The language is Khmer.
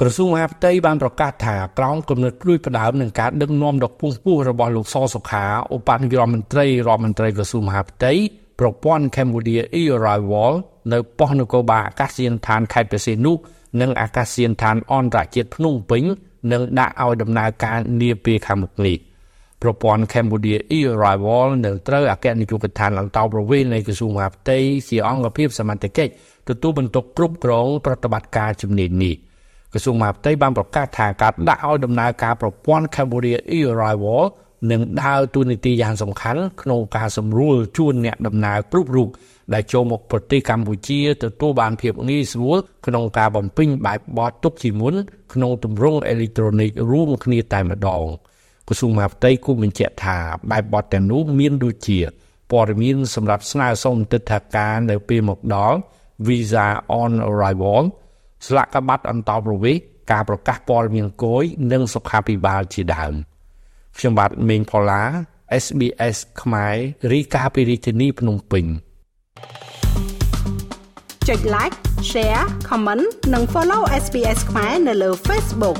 ក្រសួងមហាផ្ទៃបានប្រកាសថាក្រោមគំនិតព្រួយផ្ដើមនឹងការដឹកនាំដ៏ពងពោះរបស់លោកសសុខាឧបនាយករដ្ឋមន្ត្រីរដ្ឋមន្ត្រីក្រសួងមហាផ្ទៃប្រព័ន្ធ Cambodia e-arrival នៅប៉ុស្តិ៍នគរបាលអាកាសយានដ្ឋានខេត្តបរសេនុនិងអាកាសយានដ្ឋានអន្តរជាតិភ្នំពេញនឹងដាក់ឲ្យដំណើរការនាពេលខាងមុខនេះប្រព័ន្ធ Cambodia e-arrival នឹងត្រូវអគ្គនាយកដ្ឋានអន្តោប្រវេសន៍នៃក្រសួងមហាផ្ទៃជាអង្គភាពសមត្ថកិច្ចទទួលបន្ទុកគ្រប់គ្រងប្រតិបត្តិការជំនាញនេះ។ ក្រសួងមហាផ្ទៃបានប្រកាសថាការដាក់ឲ្យដំណើរការប្រព័ន្ធ Cambodia e-arrival នឹងដើរតួនាទីយ៉ាងសំខាន់ក្នុងការសម្រួលជួនអ្នកដំណើរគ្រប់រូបដែលចូលមកប្រទេសកម្ពុជាទទួលបានភាពងាយស្រួលក្នុងការបំពេញបែបបទទុកជាមុនក្នុងទម្រង់អេឡិចត្រូនិករួមគ្នាតែម្ដងក្រសួងមហាផ្ទៃគូបញ្ជាក់ថាបែបបទទាំងនោះមានដូចជាព័ត៌មានសម្រាប់ស្នើសុំទិដ្ឋាការនៅពេលមកដល់ Visa on arrival ស្លាកក្បាត់អន្តោប្រវេសន៍ការប្រកាសព័ត៌មានគយនិងសុខាភិបាលជាដើមខ្ញុំបាទមេងផល្លា SBS ខ្មែររីកាពីរាជធានីភ្នំពេញចុច like share comment និង follow SBS ខ្មែរនៅលើ Facebook